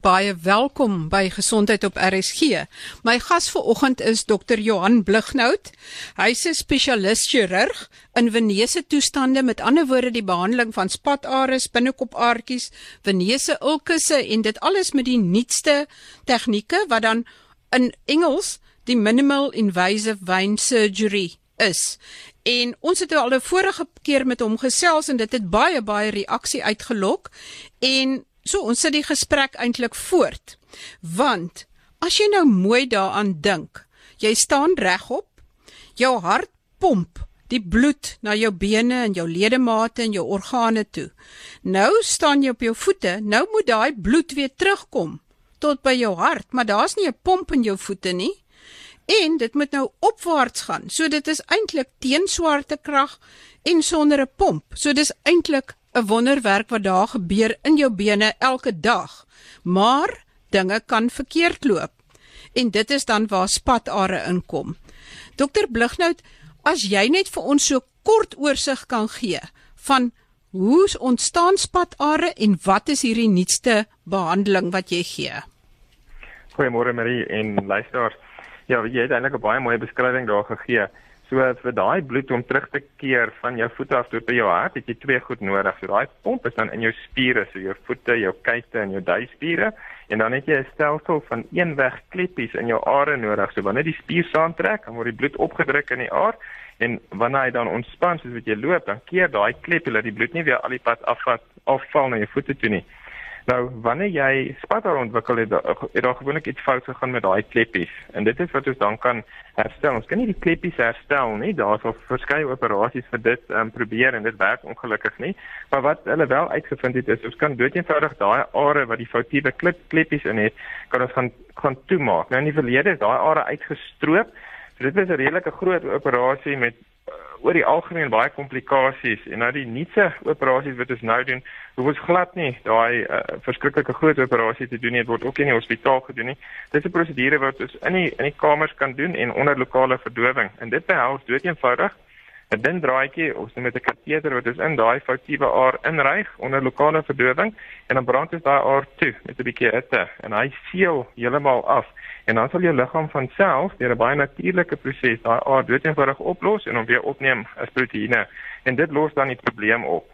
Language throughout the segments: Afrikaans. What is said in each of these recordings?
Baie welkom by Gesondheid op RSG. My gas vanoggend is Dr. Johan Blighnout. Hy's 'n spesialis chirurg in venese toestande, met ander woorde die behandeling van spatares, binnekopaartjies, venese ulkusse en dit alles met die nuutste tegnieke wat dan in Engels die minimal invasive vein surgery is. En ons het al 'n vorige keer met hom gesels en dit het baie baie reaksie uitgelok en So ons sit die gesprek eintlik voort. Want as jy nou mooi daaraan dink, jy staan regop, jou hart pomp die bloed na jou bene en jou ledemate en jou organe toe. Nou staan jy op jou voete, nou moet daai bloed weer terugkom tot by jou hart, maar daar's nie 'n pomp in jou voete nie. En dit moet nou opwaarts gaan. So dit is eintlik teen swaartekrag en sonder 'n pomp. So dis eintlik 'n wonderwerk wat daar gebeur in jou bene elke dag. Maar dinge kan verkeerd loop. En dit is dan waar spatare inkom. Dokter Blighnout, as jy net vir ons so kort oorsig kan gee van hoe ontstaan spatare en wat is hierdie nuutste behandeling wat jy gee? Goeiemôre Marie en luisteraars. Ja, jy het eintlik 'n baie mooi beskrywing daar gegee. So vir daai bloed om terug te keer van jou voete af tot by jou hart, het jy twee goed nodig. So daai pomp is dan in jou spiere, so jou voete, jou kuite en jou duispiere en dan het jy 'n stelsel van eenweg kleppies in jou are nodig. So wanneer die spier saamtrek, dan word die bloed opgedruk in die aar en wanneer hy dan ontspan soos wat jy loop, dan keer daai kleppie dat die bloed nie weer al die pad afvat afval na jou voete toe nie. Nou, wanneer jy spatter ontwikkel het, het daar gewoonlik iets fout gegaan met daai kleppies. En dit is wat ons dan kan herstel. Ons kan nie die kleppies herstel nie. Daar's al verskeie operasies vir dit um, probeer en dit werk ongelukkig nie. Maar wat hulle wel uitgevind het is ons kan doeteenvoudig daai are wat die foutiewe klep kleppies in het, kan ons gaan gaan toemaak. Nou in die verlede is daai are uitgestroop. So dit was 'n redelike groot operasie met oor die algemeen baie komplikasies en nou die nuutste operasies wat ons nou doen, hoef ons glad nie daai uh, verskriklike groot operasie te doen nie, dit word ook in die hospitaal gedoen nie. Dit is 'n prosedure wat ons in die in die kamers kan doen en onder lokale verdowing. En dit behels dood eenvoudig 'n dun draadjie of met 'n kateter wat ons in daai foutiewe aar inryg onder lokale verdowing en dan brand ons daai aar toe met 'n bietjie hitte en hy seël heeltemal af en dan sal jou liggaam van self deur 'n baie natuurlike proses daai aard doeteenvoudig oplos en hom weer opneem as proteïene en dit los dan die probleem op.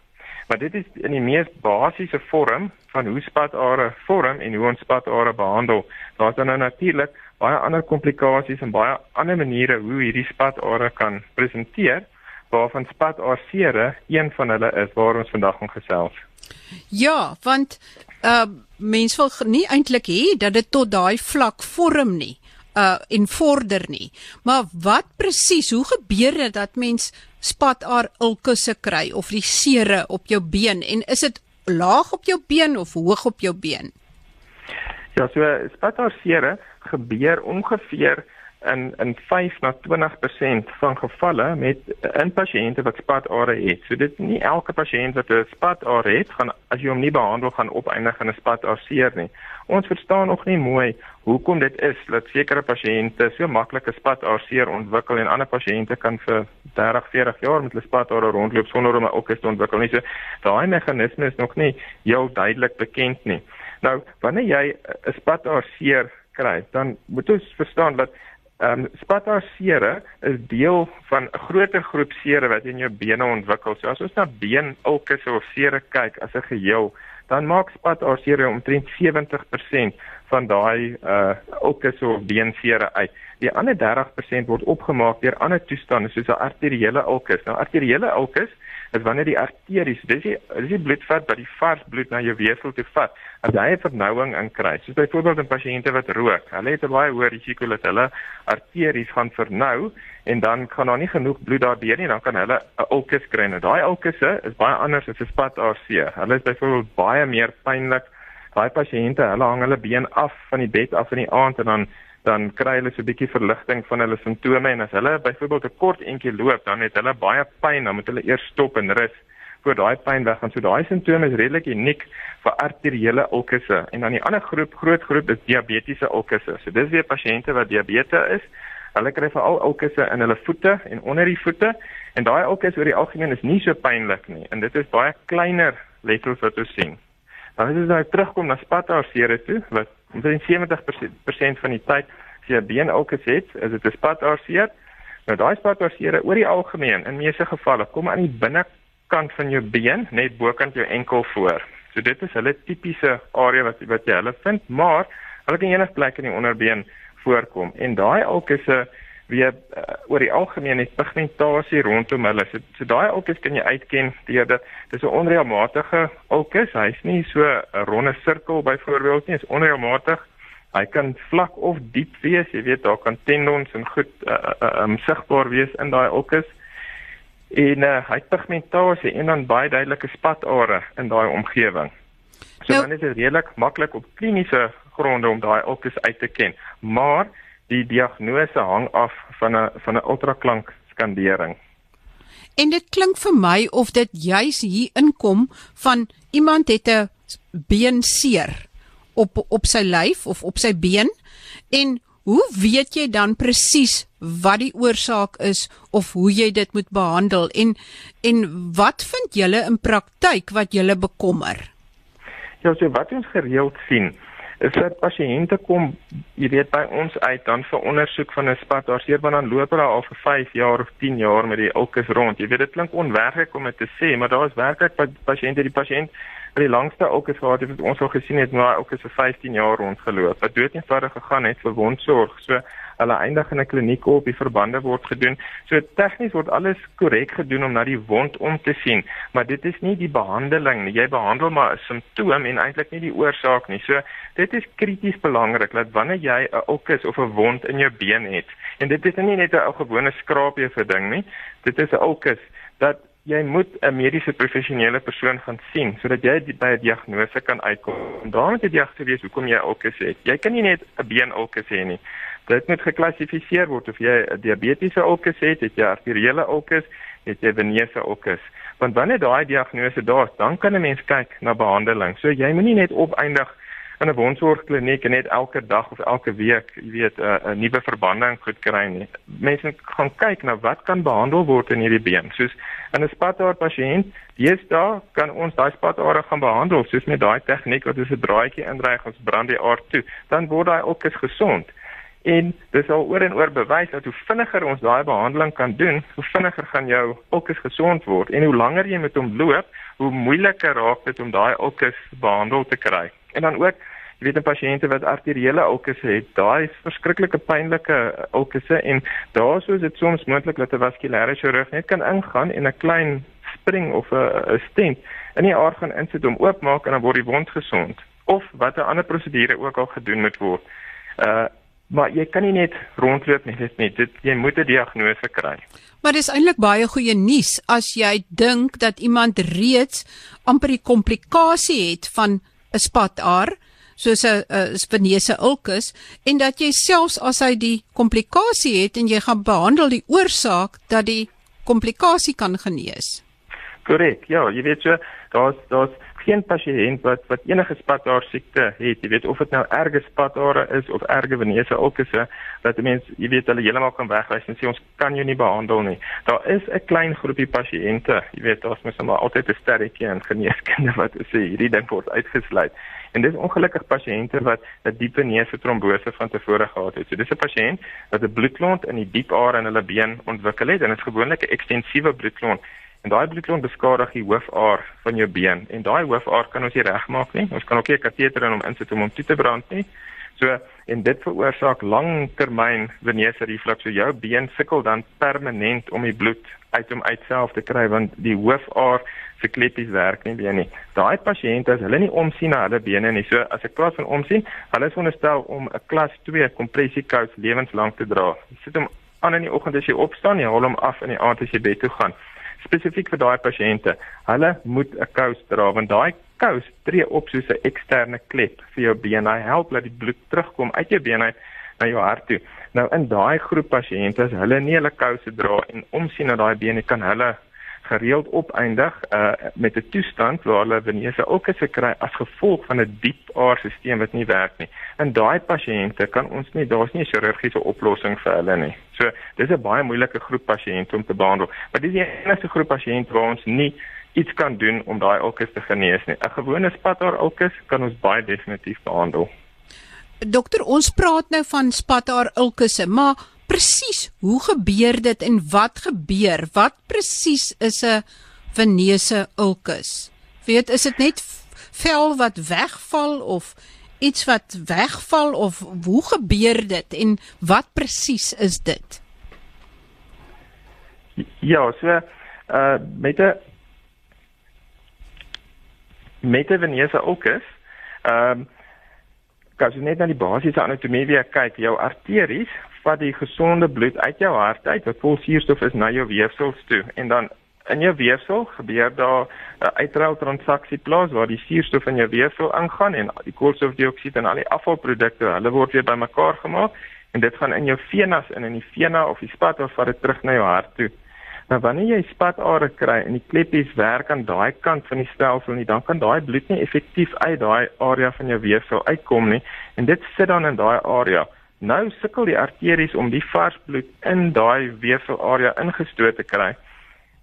Maar dit is in die mees basiese vorm van hoe spatare vorm en hoe ons spatare behandel. Daar's dan nou natuurlik baie ander komplikasies en baie ander maniere hoe hierdie spatare kan presenteer waarvan spatarseere een van hulle is waar ons vandag gaan gesels. Ja, want uh mens wil nie eintlik hê dat dit tot daai vlak vorm nie uh en vorder nie. Maar wat presies, hoe gebeur dit dat mens spataar ulkusse kry of die seere op jou been en is dit laag op jou been of hoog op jou been? Ja, so spataar seere gebeur ongeveer in in 5 na 20% van gevalle met in pasiënte wat spatare het. So dit nie elke pasiënt wat 'n spatare het, gaan as jy hom nie behandel gaan opeindig in 'n spatarseer nie. Ons verstaan nog nie mooi hoekom dit is dat sekere pasiënte so maklik 'n spatarseer ontwikkel en ander pasiënte kan vir 30, 40 jaar met 'n spatare rondloop sonder om 'n okus te ontwikkel nie. So daai meganisme is nog nie heel duidelik bekend nie. Nou, wanneer jy 'n spatarseer kry, dan moet ons verstaan dat Ehm um, spatarseere is deel van 'n groter groep seere wat in jou bene ontwikkel. So as ons na beenulkusse of seere kyk as 'n geheel, dan maak spatarseere omtrent 70% van daai uh ulkusse of beenseere uit. Die ander 30% word opgemaak deur ander toestande soos 'n arteriële ulkus. Nou arteriële ulkus is wanneer die arteries, dis die dis die bloedvat wat die vars bloed na jou weefsel toe vat, as hy 'n vernouing inkry. Soos byvoorbeeld in pasiënte wat rook, hulle het 'n baie hoë risiko dat hulle arteries gaan vernou en dan kan daar nie genoeg bloed daardeur nie, dan kan hulle 'n ulkus kry. Nou daai ulkusse is baie anders as 'n spat-AC. Hulle is byvoorbeeld baie meer pynlik. Daai pasiënte, hulle hang hulle been af van die bed af in die aand en dan dan kry hulle so 'n bietjie verligting van hulle simptome en as hulle byvoorbeeld 'n kort entjie loop, dan het hulle baie pyn, dan moet hulle eers stop en rus voor daai pyn weggaan. So daai simptome is redelik uniek vir arteriële ulkusse. En dan die ander groep, groot groep is diabetiese ulkusse. So dis weer pasiënte wat diabetes is. Hulle kry veral ulkusse in hulle voete en onder die voete en daai ulkusse oor die algemeen is nie so pynlik nie en dit is baie kleiner letsels wat ons sien. Dan as jy nou terugkom na spataarseere toe, wat omtrent 70% van die tyd as jy 'n beenulkus het, is dit 'n spataarseer. Nou daai spataarseere oor die algemeen in meeste gevalle kom aan die binnekant van jou been, net bokant jou enkel voor. So dit is hulle tipiese area wat wat jy hulle vind, maar hulle kan enige plek in die onderbeen voorkom. En daai ulkusse weer uh, oor die algemeen het pigmentasie rondom hulle. So, so daai ulkus kan jy uitken deur dat dis 'n onreëlmatige ulkus. Hy's nie so 'n ronde sirkel byvoorbeeld nie, hy's onreëlmatig. Hy kan vlak of diep wees, jy weet daar kan tendons en goed uh, uh, um, sigbaar wees in daai ulkus. En uh, hy het pigmentasie en dan baie duidelike spatare in daai omgewing. So nou, dan is dit redelik maklik op kliniese gronde om daai ulkus uit te ken. Maar die diagnose hang af van 'n van 'n ultraklank skandering. En dit klink vir my of dit juis hier inkom van iemand het 'n been seer op op sy lyf of op sy been en hoe weet jy dan presies wat die oorsaak is of hoe jy dit moet behandel en en wat vind julle in praktyk wat julle bekommer? Ja, so wat ons gereeld sien is dat pasiënte kom, jy weet by ons uit dan vir ondersoek van 'n spat, daar maar dan loop hulle al vir 5 jaar of 10 jaar met die ulkus rond. Jy weet dit klink onwerklik om dit te sê, maar daar is werklik pasiënte die pasiënt die langste het wat ons al gesien het, maar ulkus vir 15 jaar rondgeloop. Wat dood eenvoudig gegaan het vir wondsorg. So hulle eindig in 'n kliniek op, die verbande word gedoen. So tegnies word alles korrek gedoen om na die wond om te sien, maar dit is nie die behandeling nie. Jy behandel maar 'n simptoom en eintlik nie die oorsaak nie. So dit is krities belangrik dat wanneer jy 'n ulkus of 'n wond in jou been het, en dit is nie net 'n gewone skraapie vir ding nie, dit is 'n ulkus dat jy moet 'n mediese professionele persoon gaan sien sodat jy by 'n diagnose kan uitkom. En daarom het jy die agter wees hoekom jy ulkus het. Jy kan nie net 'n been ulkus hê nie dit moet geklassifiseer word of jy 'n diabetiese ulkus het, het jy arteriële ulkus, het jy venese ulkus. Want wanneer daai diagnose daar is, dan kan 'n mens kyk na behandeling. So jy moenie net opeindig in 'n wondsorgkliniek en net elke dag of elke week, jy weet, 'n 'n nuwe verbanding goed kry nie. Mense gaan kyk na wat kan behandel word in hierdie been. Soos in 'n spataar pasiënt, dis daar kan ons daai spataar gaan behandel soos met daai tegniek wat ons 'n draadjie indryf ons brand die aard toe, dan word daai ulkus gesond. En dis al oor en oor bewys dat hoe vinniger ons daai behandeling kan doen, hoe vinniger gaan jou ulkus gesond word en hoe langer jy met hom loop, hoe moeiliker raak dit om daai ulkus behandel te kry. En dan ook, jy weet 'n pasiënte wat arteriële ulkus het, daai is verskriklike pynlike ulkusse en daaroor is dit soms moontlik dat 'n vaskulêre chirurg net kan ingaan en 'n klein spring of 'n stent in die aard gaan insit om oopmaak en dan word die wond gesond of watter ander prosedure ook al gedoen moet word. Uh Maar jy kan nie net rondloop met dit nie. Dit jy moet 'n diagnose kry. Maar dis eintlik baie goeie nuus as jy dink dat iemand reeds amper die komplikasie het van 'n spataar soos 'n venese ulkus en dat jy selfs as hy die komplikasie het en jy gaan behandel die oorsaak dat die komplikasie kan genees. Korrek. Ja, jy weet so, daar's daar's geen pasiënt wat wat enige spataar siekte het, jy weet of dit nou erge spatare is of erge venese ulkusse, dat mense, jy weet hulle heeltemal kan wegwys en sê ons kan jou nie behandel nie. Daar is 'n klein groepie pasiënte, jy weet daar's mos maar altyd 'n sterretjie in geneeskunde wat sê hierdie ding word uitgesluit. En dis ongelukkig pasiënte wat 'n diepe neuse trombose van tevore gehad het. So dis 'n pasiënt wat 'n bloedklont in die diep are in hulle been ontwikkel het en dit is gewoonlik 'n ekstensiewe bloedklont En daai bloedklont beskadig die hoofaar van jou been en daai hoofaar kan ons nie regmaak nie. Ons kan ook nie 'n kateter in hom insit om hom toe te brand nie. So en dit veroorsaak langtermyn venese reflux. So jou been sukkel dan permanent om die bloed uit hom uitself te kry want die hoofaar se kleppies werk nie weer nie. Daai pasiënte as hulle nie omsien na hulle bene nie. So as ek praat van omsien, hulle is veronderstel om 'n klas 2 kompressiekous lewenslank te dra. Jy sit hom aan in die oggend as jy opstaan, jy haal hom af in die aand as jy bed toe gaan spesifiek vir daai pasiënte. Hulle moet 'n kous dra want daai kous tree op soos 'n eksterne klep vir jou been. Hy help dat die bloed terugkom uit jou been uit na jou hart toe. Nou in daai groep pasiënte as hulle nie hulle kouse dra en omsien na daai bene kan hulle gereeld opeindig uh, met 'n toestand waar hulle venese ook as kry as gevolg van 'n diep aarstelsel wat nie werk nie. In daai pasiënte kan ons nie daar's nie 'n chirurgiese oplossing vir hulle nie. So dis 'n baie moeilike groep pasiënte om te behandel. Maar dis die enigste groep pasiënte waar ons nie iets kan doen om daai ulkus te genees nie. 'n Gewone spathaar ulkus kan ons baie definitief behandel. Dokter, ons praat nou van spathaar ulkusse, maar presies hoe gebeur dit en wat gebeur? Wat presies is 'n venese ulkus? Weet, is dit net vel wat wegval of iets wat wegval of hoe gebeur dit en wat presies is dit? Ja, so uh met 'n met 'n venese ulkus, ehm um, as jy net na die basiese anatomie weer kyk, jou arteries vat die gesonde bloed uit jou hart uit wat vol suurstof is na jou weefsels toe en dan in jou weefsel gebeur daar 'n uitruil transaksie plaas waar die suurstof in jou weefsel ingaan en die koolstofdioksied en al die afvalprodukte, hulle word weer bymekaar gemaak en dit gaan in jou venas in in die vena of die spat of vat dit terug na jou hart toe. Nou wanneer jy spatare kry en die kleppies werk aan daai kant van die stelsel nie, dan kan daai bloed nie effektief uit daai area van jou weefsel uitkom nie en dit sit dan in daai area. Nou sukkel die arteries om die vars bloed in daai weefsel area ingestoot te kry.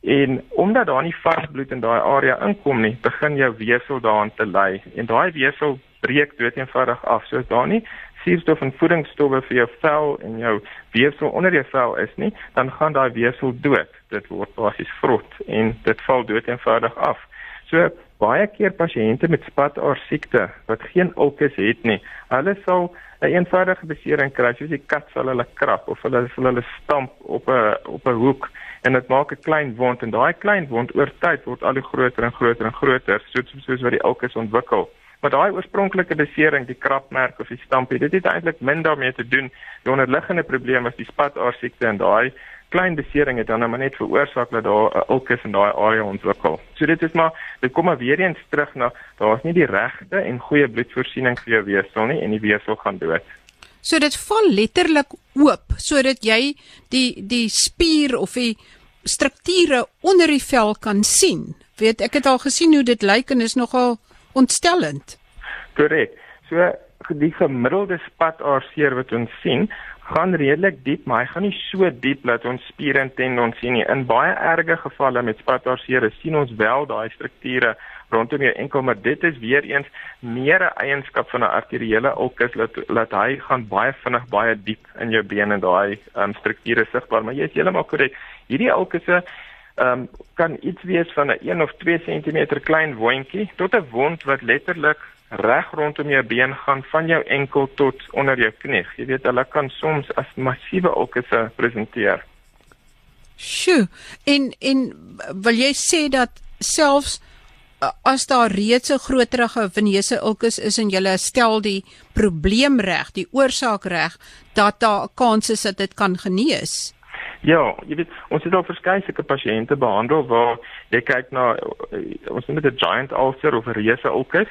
En omdat daar nie vars bloed in daai area inkom nie, begin jou weefsel daaraan te ly en daai weefsel breek doeteenvoudig af. So as daar nie suurstof en voedingsstowwe vir jou vel en jou weefsel onder jou vel is nie, dan gaan daai weefsel dood. Dit word basies vrot en dit val dood eenvoudig af. So baie keer pasiënte met spataar siekte wat geen ulkus het nie, hulle sal 'n een eenvoudige besering kry, soos die kat sal hulle krap of hulle sal hulle stamp op 'n op 'n hoek en dit maak 'n klein wond en daai klein wond oor tyd word al hoe groter en groter en groter soos soos wat die ulkus ontwikkel. Maar daai oorspronklike besering, die krapmerk of die stampie, dit het eintlik min daarmee te doen. Die onderliggende probleem was die spataar siekte en daai klein besering het dan nou maar net veroorsaak dat daar 'n ulkus in daai area ontwikkel. So dit is maar dit kom maar weer eens terug na daar's nie die regte en goeie bloedvoorsiening vir jou weefsel nie en die weefsel gaan dood. So dit val letterlik oop sodat jy die die spier of die strukture onder die vel kan sien. Weet ek het al gesien hoe dit lyk en is nogal ontstellend. Korrek. So die gemiddelde spataarseer wat ons sien, gaan redelik diep, maar hy gaan nie so diep dat ons spiere en tendons sien nie. In baie erge gevalle met spataarseer sien ons wel daai strukture rondom jou enkel, maar dit is weer eens meer 'n eienskap van 'n arteriële ulkus dat dat hy gaan baie vinnig baie diep in jou bene en daai um, strukture sigbaar, maar jy is heeltemal korrek. Hierdie ulkusse ehm um, kan iets wees van 'n 1 of 2 cm klein wondjie tot 'n wond wat letterlik reg rondom jou been gaan van jou enkel tot onder jou knie. Jy weet hulle kan soms as massiewe ulkusse presenteer. Sjoe. En en wil jy sê dat selfs as daar reeds 'n groterige venese ulkus is en jy stel die probleem reg, die oorsaak reg, dat daar 'n kans is dat dit kan genees? Ja, jy weet, ons het al verskeie sulke pasiënte behandel waar jy kyk na ons noem dit 'n giant ulcer of 'n reuse ulkus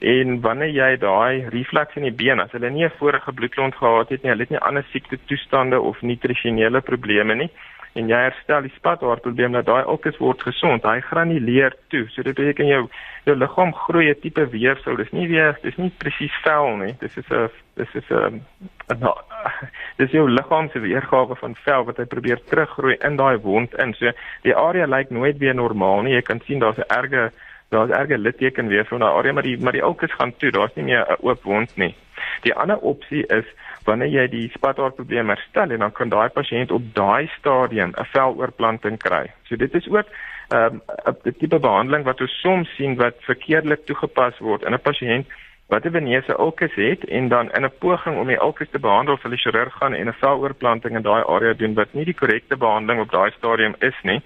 en wanneer jy daai reflux in die been as hulle nie 'n vorige bloedklont gehad het nie, hulle het nie ander siekte toestande of nutrisionele probleme nie en jy herstel die spathaarprobleem dat daai ulkus word gesond, hy granuleer toe. So dit beteken jou jou liggaam groei 'n tipe weefsel. Dis nie weer dis nie presies vel nie. Dis is 'n dis is 'n dis jou liggaam se weergawe van vel wat hy probeer teruggroei in daai wond in. So die area lyk nooit weer normaal nie. Jy kan sien daar's 'n erge daar's erge litteken weer van daai area, maar die maar die ulkus gaan toe. Daar's nie meer 'n oop wond nie. Die ander opsie is wanneer jy die spataar probleem herstel en dan kan daai pasiënt op daai stadium 'n veloorplanting kry. So dit is ook ehm, 'n um, tipe behandeling wat ons soms sien wat verkeerdelik toegepas word in 'n pasiënt wat 'n venese ulkus het en dan in 'n poging om die ulkus te behandel vir die chirurg gaan en 'n veloorplanting in daai area doen wat nie die korrekte behandeling op daai stadium is nie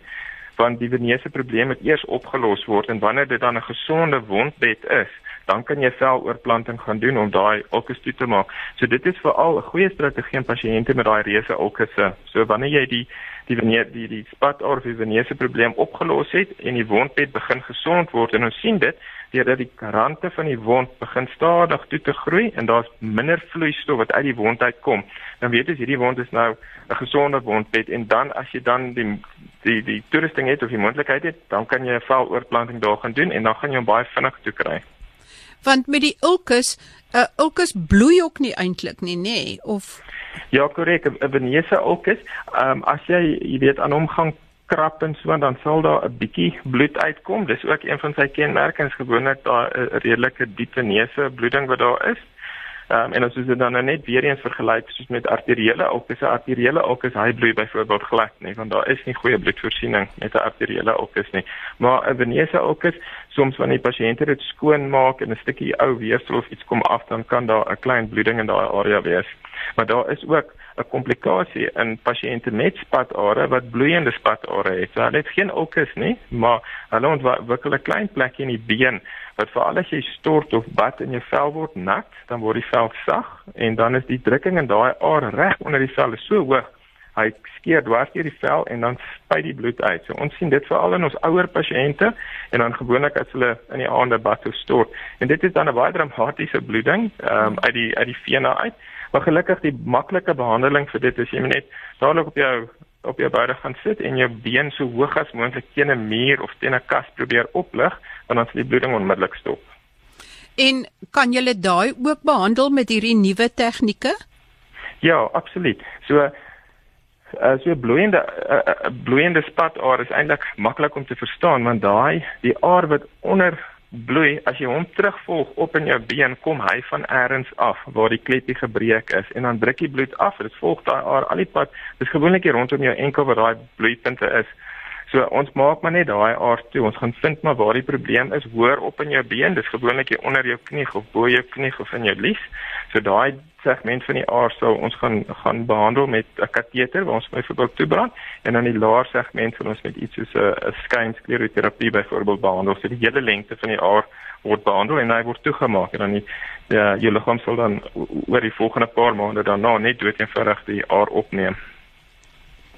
want die venese probleem moet eers opgelos word en wanneer dit dan 'n gesonde wondbed is dan kan jy veloorplanting gaan doen om daai ulkus toe te maak. So dit is veral 'n goeie strategie in pasiënte met daai reuse ulkusse. So wanneer jy die die venese die die spat of die venese probleem opgelos het en die wondbed begin gesond word en ons sien dit deurdat die rande van die wond begin stadig toe te groei en daar's minder vloeistof wat uit die wond uitkom, dan weet jy hierdie wond is nou 'n gesonde wondbed en dan as jy dan die die die toerusting het of die moontlikheid het, dan kan jy 'n veloorplanting daar gaan doen en dan gaan jy hom baie vinnig toe kry. Want met die ulkus, 'n uh, ulkus bloei ook nie eintlik nie, nê, nee, of Ja, korrek, 'n venese ulkus, ehm um, as jy jy weet aan hom gaan krap en so dan sal daar 'n bietjie bloed uitkom. Dis ook een van sy kenmerke, gewoonlik daar 'n redelike diepe neuse bloeding wat daar is. Ehm um, en as ons dit dan nou net weer eens vergelyk soos met arteriële ulkus, arteriële ulkus hy bloei byvoorbeeld glad nie, want daar is nie goeie bloedvoorsiening met 'n arteriële ulkus nie. Maar 'n venese ulkus, soms wanneer die pasiënt dit skoon maak en 'n stukkie ou weefsel of iets kom af, dan kan daar 'n klein bloeding in daai area wees. Maar daar is ook 'n komplikasie in pasiënte met spatare wat bloeiende spatare het. Hulle het geen ulkus nie, maar hulle ontwikkel 'n klein plekkie in die been wat veral as jy stort of bad in jou vel word nat, dan word die vel sag en dan is die drukking in daai aar reg onder die vel so hoog. Hy skeer dwars deur die vel en dan spuit die bloed uit. So ons sien dit veral in ons ouer pasiënte en dan gewoonlik as hulle in die aande bad of stort. En dit is dan 'n baie dramatiese bloeding um, uit die uit die vene uit. Maar gelukkig die maklike behandeling vir dit is jy net dadelik op jou op jou boude gaan sit en jou been so hoog as moontlik teen 'n muur of teen 'n kas probeer oplig en dan sal die bloeding onmiddellik stop. En kan jy dit daai ook behandel met hierdie nuwe tegnieke? Ja, absoluut. So as uh, jy bloeiende uh, uh, bloeiende spataar is eintlik maklik om te verstaan want daai die aar wat onder bloei. As jy hom terugvolg op in jou been kom hy van eers af waar die klepie gebreek is en dan druk die bloed af. Dit volg daai aar al die pad. Dis gewoonlik hier rondom jou enkel waar daai bloeipunte is so ons maak maar net daai aar toe ons gaan vind maar waar die probleem is hoor op in jou been dis gewoonlik hier onder jou knie of bo jou knie of in jou lies so daai segment van die aar sou ons gaan gaan behandel met 'n kateter waar ons byvoorbeeld toebrand en dan die laer segment sal ons met iets soos 'n skynskleroterapie byvoorbeeld behandel. So die hele lengte van die aar word behandel en hy word toegemaak en dan die ja, jou liggaam sal dan oor die volgende paar maande daarna net dood eenvoudig die aar opneem.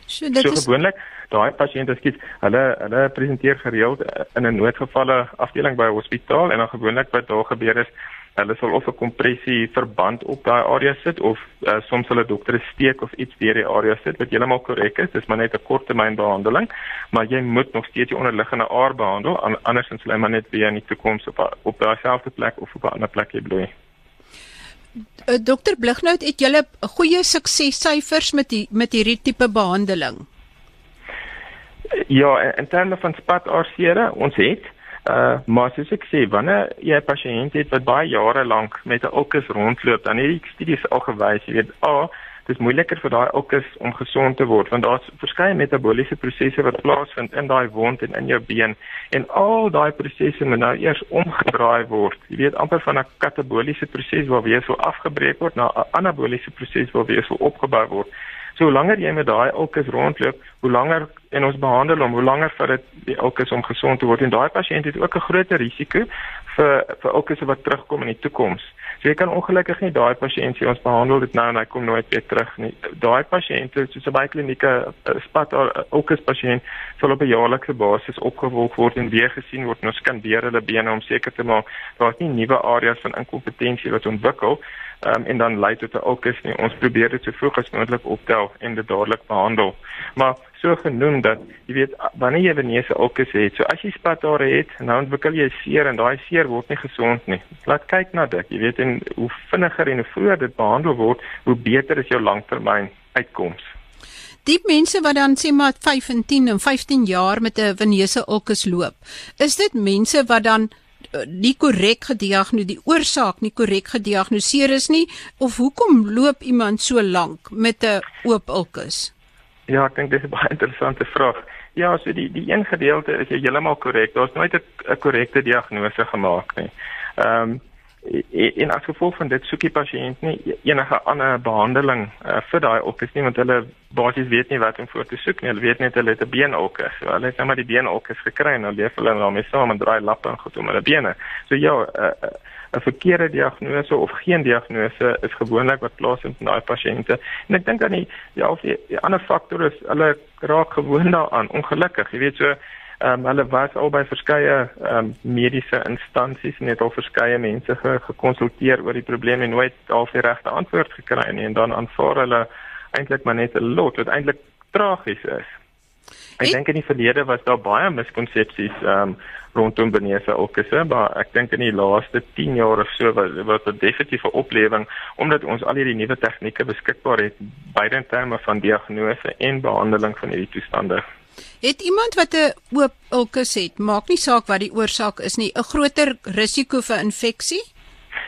So dit so is gewoonlik daai pasiënte skiet hulle hulle presenteer gereeld in 'n noodgevalle afdeling by 'n hospitaal en dan gewoonlik wat daar gebeur is hulle sal of 'n kompressie verband op daai area sit of uh, soms hulle dokter steek of iets deur die area sit wat heeltemal korrek is. Dis maar net 'n korttermynbehandeling, maar jy moet nog steeds die onderliggende aar behandel anders sal hy maar net weer in die toekoms op op daai selfde plek of op 'n ander plek bloei. Uh, dokter Blighnout, het julle goeie suksessyfers met die met hierdie tipe behandeling? Ja, in, in terme van spat arsere, ons het Uh maar soos ek sê, wanneer jy 'n pasiënt het wat baie jare lank met 'n ulkus rondloop, dan het die studies al gewys, jy weet, a, dit is moeiliker vir daai ulkus om gesond te word want daar's verskeie metabooliese prosesse wat plaasvind in daai wond en in jou been en al daai prosesse moet nou eers omgedraai word. Jy weet amper van 'n kataboliese proses waar weefsel afgebreek word na 'n anaboliese proses waar weefsel opgebou word. So hoe langer jy met daai ulkus rondloop, hoe langer en ons behandel hom, hoe langer vir dit die ulkus om gesond te word en daai pasiënt het ook 'n groter risiko vir vir ulkusse wat terugkom in die toekoms. So jy kan ongelukkig nie daai pasiënt sê ons behandel dit nou en hy kom nooit weer terug nie. Daai pasiënte soos baie klinieke spat ulkus pasiënt sal op 'n jaarlikse basis opgevolg word en weer gesien word en ons skandeer hulle bene om seker te maak daar's nie nuwe areas van inkompetensie wat ontwikkel um, en dan lei tot 'n ulkus nie. Ons probeer dit so vroeg as moontlik optel en dit dadelik behandel. Maar so genoem dat jy weet wanneer jy venese ulkus het, so as jy spatare het, nou ontwikkel jy seer en daai seer word nie gesond nie. Laat kyk na dit. Jy weet en hoe vinniger en hoe vroeër dit behandel word, hoe beter is jou langtermyn uitkoms. Die mense wat dan sê maar 5 en 10 en 15 jaar met 'n venese ulkus loop, is dit mense wat dan nie korrek gediagnoseer die oorsaak nie korrek gediagnoseer is nie of hoekom loop iemand so lank met 'n oop ulkus? Ja, ek dink dis 'n baie interessante vraag. Ja, so die die een gedeelte is jy heeltemal korrek. Daar's nooit 'n korrekte diagnose gemaak nie. Ehm um, en as gevolg van dit soek die pasiënt nie enige ander behandeling uh, vir daai ulkus nie want hulle basies weet nie wat om voor te soek nie. Hulle weet net hulle het 'n beenulkus. So hulle het net maar die beenulkus gekry en hulle leef hulle daarmee saam en draai lappe en goed om hulle bene. So ja, uh, 'n verkeerde diagnose of geen diagnose is gewoonlik wat plaasvind in daai pasiënte. En ek dink dan die ja, of die, die ander faktor is hulle raak gewoond daaraan, ongelukkig. Jy weet so Ehm um, hulle was al by verskeie ehm um, mediese instansies en het al verskeie mense ge gekonsulteer oor die probleem en nooit al die regte antwoord gekry nie en dan aanvaar hulle eintlik maar net 'n lot wat eintlik tragies is. Ek dink in die verlede was daar baie miskonsepsies ehm um, rondom benese ulkusse, maar ek dink in die laaste 10 jaar of so was was dit definitief 'n oplewing omdat ons al hierdie nuwe tegnieke beskikbaar het beide in terme van diagnose en behandeling van hierdie toestande. Het iemand wat 'n oop ulkus het, maak nie saak wat die oorsaak is nie, 'n groter risiko vir infeksie?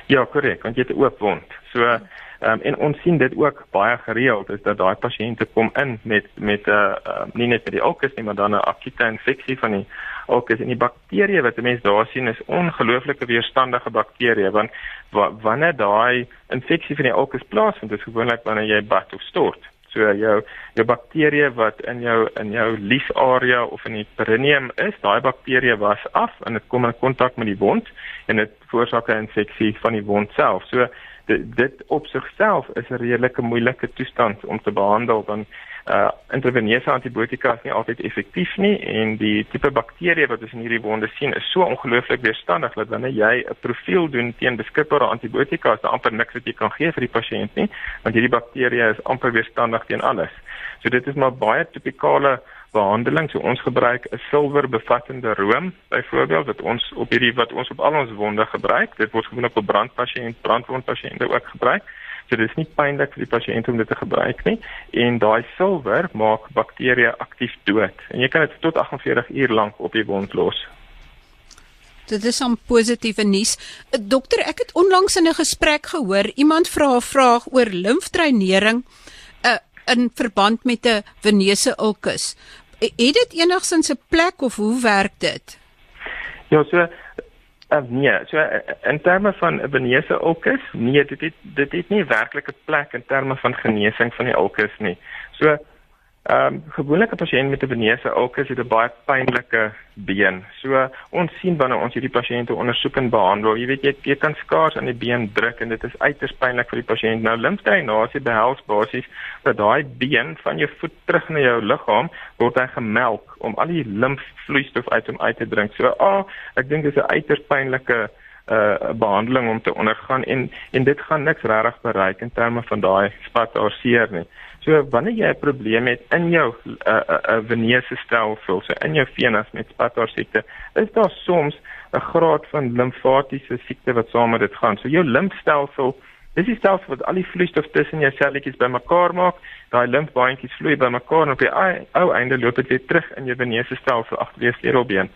Ja, korrek, want jy het 'n oop wond. So ehm um, en ons sien dit ook baie gereeld is dat daai pasiënte kom in met met 'n uh, uh, nie net met die ulkus nie, maar dan 'n akute infeksie van die ulkus en die bakterieë wat 'n mens daar sien is ongelooflike weerstandige bakterieë want wa, wanneer daai infeksie van die ulkus plaasvind, is gewoonlik wanneer jy bad of stort. So jou jou bakterieë wat in jou in jou liesarea of in die perineum is, daai bakterieë was af en dit kom in kontak met die wond en dit veroorsaak 'n infeksie van die wond self. So dit, dit op sigself is 'n redelike moeilike toestand om te behandel want uh intraveneuse antibiotika is nie altyd effektief nie en die tipe bakterieë wat ons in hierdie wonde sien is so ongelooflik weerstandig dat wanneer jy 'n profiel doen teen beskikbare antibiotika is daar amper niks wat jy kan gee vir die pasiënt nie want hierdie bakterieë is amper weerstandig teen alles. So dit is maar baie tipikale behandeling. So ons gebruik 'n silwerbevattende room byvoorbeeld wat ons op hierdie wat ons op al ons wonde gebruik. Dit word gewoonlik op brandpasiënte, brandwondpasiënte ook gebruik. So dit is nie pynlik vir die pasiënt om dit te gebruik nie en daai silwer maak bakterieë aktief dood. En jy kan dit tot 48 uur lank op die wond los. Dit is 'n positiewe nuus. Dokter, ek het onlangs in 'n gesprek gehoor iemand vra 'n vraag oor limfdreinering in verband met 'n venese ulkus. Het dit enigsins 'n plek of hoe werk dit? Ja, so uh, nee, so uh, in terme van 'n venese ulkus, nee, dit het, dit het nie werklik 'n plek in terme van genesing van die ulkus nie. So Ehm um, gewoonlik 'n pasiënt met 'n venese ulkus het 'n baie pynlike been. So ons sien wanneer ons hierdie pasiënte ondersoek en behandel, jy weet jy, jy kan skaars aan die been druk en dit is uiters pynlik vir die pasiënt. Nou limfdreinasie behels basies dat daai been van jou voet terug na jou liggaam word hy gemelk om al die limfvloeistof uit hom uit te drink. So a, ah, ek dink dit is 'n uiters pynlike uh, behandeling om te ondergaan en en dit gaan niks regtig bereik in terme van daai spatarseer nie. So wanneer jy 'n probleem het in jou 'n uh, uh, uh, venese stelsel, so in jou venas met spatar siekte, is daar soms 'n graad van limfatiese siekte wat saam met dit gaan. So jou limfstelsel, dis die stelsel wat al die vloeistof tussen jou selletjies bymekaar maak. Daai limfbaantjies vloei bymekaar en op die ou einde loop dit weer terug in jou venese stelsel agter die sleutelbeen.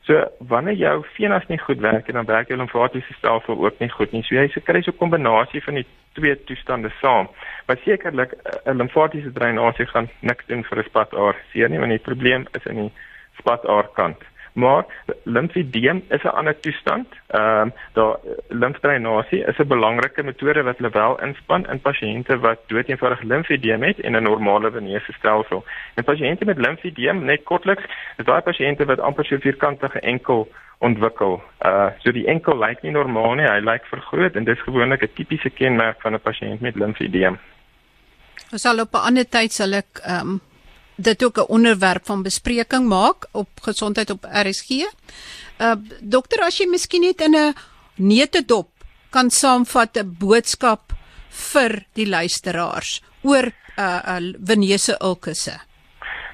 So wanneer jou venas nie goed werk en dan werk jou limfatiese stelsel ook nie goed nie. So jy kry so 'n kombinasie van die twee toestande saam. Maar sekerlik eh, 'n limfatiese dreinasie gaan niks doen vir 'n spataar seer nie, want die probleem is in die spataar kant. Maar limfedeem is 'n ander toestand. Ehm um, daar limfdreinasie is 'n belangrike metode wat hulle wel inspann in pasiënte wat doeteenvoudig limfedeem het en 'n normale venese stelsel. En pasiënte met limfedeem net kortliks, is daai pasiënte wat amper so vierkantige enkel ontwikkel. Uh so die enkel lyk nie normaal nie, hy lyk vergroot en dis gewoonlik 'n tipiese kenmerk van 'n pasiënt met limfedeem. Ons sal op 'n ander tyd sal ek ehm um, dit ook 'n onderwerp van bespreking maak op gesondheid op RSG. Uh dokter, as jy miskien net in 'n neutedop kan saamvat 'n boodskap vir die luisteraars oor uh, uh venese ulkusse.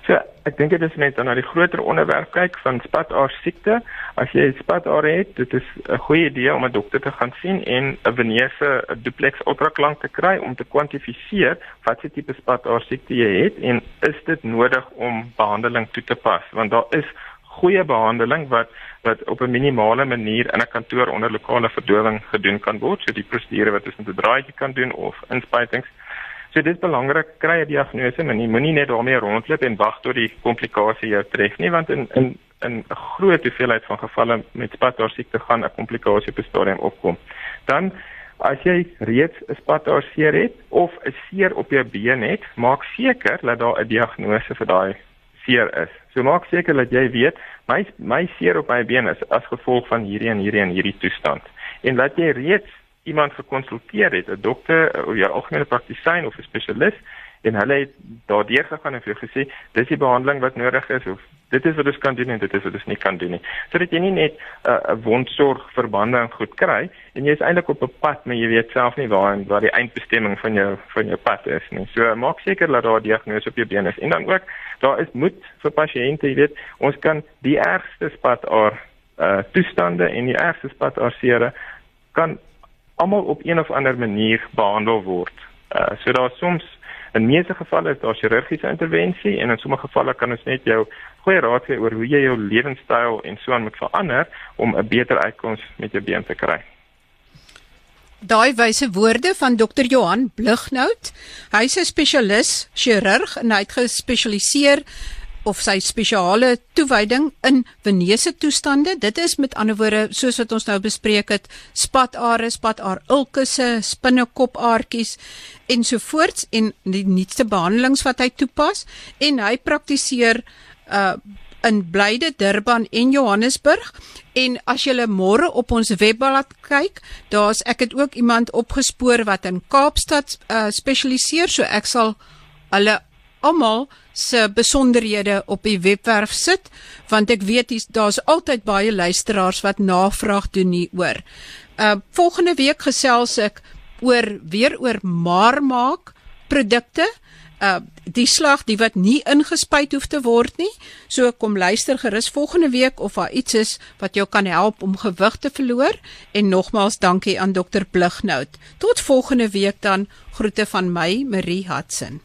So, ek dink dit is net dan na die groter onderwerp kyk van spataar siekte. As jy spataar het, dit is 'n goeie idee om 'n dokter te gaan sien en 'n venese duplex ultraklank te kry om te kwantifiseer wat se tipe spataar siekte jy het en is dit nodig om behandeling toe te pas want daar is goeie behandeling wat wat op 'n minimale manier in 'n kantoor onder lokale verdowing gedoen kan word. So die prosedure wat ons met 'n draadjie kan doen of inspuitings So dit is belangrik kry 'n diagnose, maar jy moenie net daarmee rondloop en wag tot die komplikasie jou tref nie, want in in 'n groot hoeveelheid van gevalle met spataar siekte gaan 'n komplikasie op 'n stadium opkom. Dan as jy reeds 'n spataar seer het of 'n seer op jou been het, maak seker dat daar 'n diagnose vir daai seer is. So maak seker dat jy weet my my seer op my been is as gevolg van hierdie en hierdie en hierdie toestand. En dat jy reeds iemand gekonsulteer het, 'n dokter of jou algemene praktisyn of 'n spesialis en hulle het daardeur gegaan en vir jou gesê dis die behandeling wat nodig is of dit is wat ons kan doen en dit is wat ons nie kan doen nie. Sodat jy nie net 'n uh, wondsorg verbande en goed kry en jy is eintlik op 'n pad maar jy weet self nie waar en waar die eindbestemming van jou van jou pad is nie. So maak seker dat daar 'n diagnose op jou been is. En dan ook daar is moed vir pasiënte, jy weet, ons kan die ergste spataar uh toestande en die ergste spataar seere kan almal op een of ander manier behandel word. Uh so daar soms In meeste gevalle is daar chirurgiese intervensie en in sommige gevalle kan ons net jou goeie raad gee oor hoe jy jou lewenstyl en so aan moet verander om 'n beter uitkoms met jou been te kry. Daai wyse woorde van Dr. Johan Blighnout. Hy's 'n spesialis chirurg en hy het gespesialiseer of sy spesiale toewyding in venese toestande. Dit is met ander woorde soos wat ons nou bespreek het, spatare, spataar ulkusse, spinnekopaartjies ensovoorts en die nuutste behandelings wat hy toepas en hy praktiseer uh in Blyde, Durban en Johannesburg. En as jy môre op ons webblad kyk, daar's ek het ook iemand opgespoor wat in Kaapstad uh spesialiseer, so ek sal hulle almal se besonderhede op die webwerf sit want ek weet daar's altyd baie luisteraars wat navraag doen hieroor. Uh volgende week gesels ek oor weer oor maarmaak produkte. Uh die slag die wat nie ingespuit hoef te word nie. So kom luister gerus volgende week of daar iets is wat jou kan help om gewig te verloor en nogmaals dankie aan dokter Blighnout. Tot volgende week dan groete van my Marie Hudson.